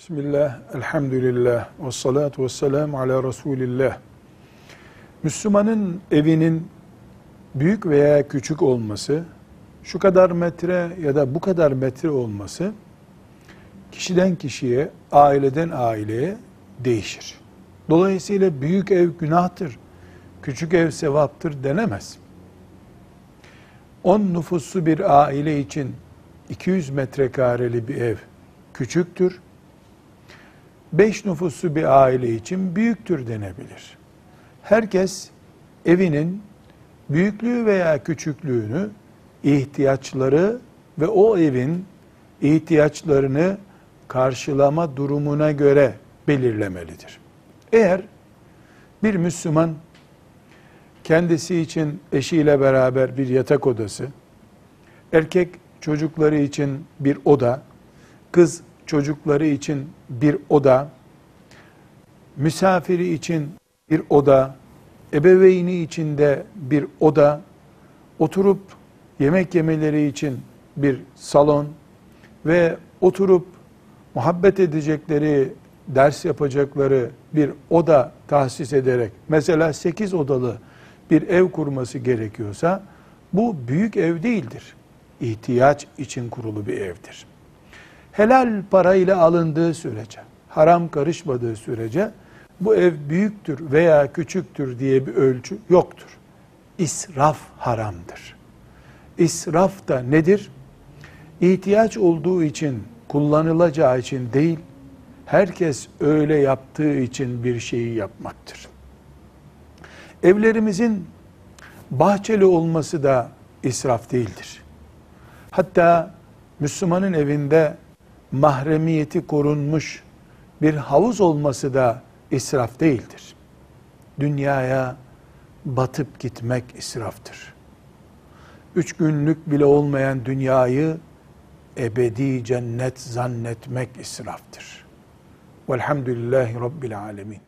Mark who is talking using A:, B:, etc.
A: Bismillah, elhamdülillah, ve salatu ve selamu ala Resulillah. Müslümanın evinin büyük veya küçük olması, şu kadar metre ya da bu kadar metre olması, kişiden kişiye, aileden aileye değişir. Dolayısıyla büyük ev günahtır, küçük ev sevaptır denemez. 10 nüfuslu bir aile için 200 metrekareli bir ev küçüktür. 5 nüfuslu bir aile için büyüktür denebilir. Herkes evinin büyüklüğü veya küçüklüğünü ihtiyaçları ve o evin ihtiyaçlarını karşılama durumuna göre belirlemelidir. Eğer bir Müslüman kendisi için eşiyle beraber bir yatak odası, erkek çocukları için bir oda, kız çocukları için bir oda, misafiri için bir oda, ebeveyni için de bir oda, oturup yemek yemeleri için bir salon ve oturup muhabbet edecekleri, ders yapacakları bir oda tahsis ederek, mesela 8 odalı bir ev kurması gerekiyorsa, bu büyük ev değildir. İhtiyaç için kurulu bir evdir helal parayla alındığı sürece, haram karışmadığı sürece bu ev büyüktür veya küçüktür diye bir ölçü yoktur. İsraf haramdır. İsraf da nedir? İhtiyaç olduğu için, kullanılacağı için değil, herkes öyle yaptığı için bir şeyi yapmaktır. Evlerimizin bahçeli olması da israf değildir. Hatta Müslümanın evinde mahremiyeti korunmuş bir havuz olması da israf değildir. Dünyaya batıp gitmek israftır. Üç günlük bile olmayan dünyayı ebedi cennet zannetmek israftır. Velhamdülillahi Rabbil Alemin.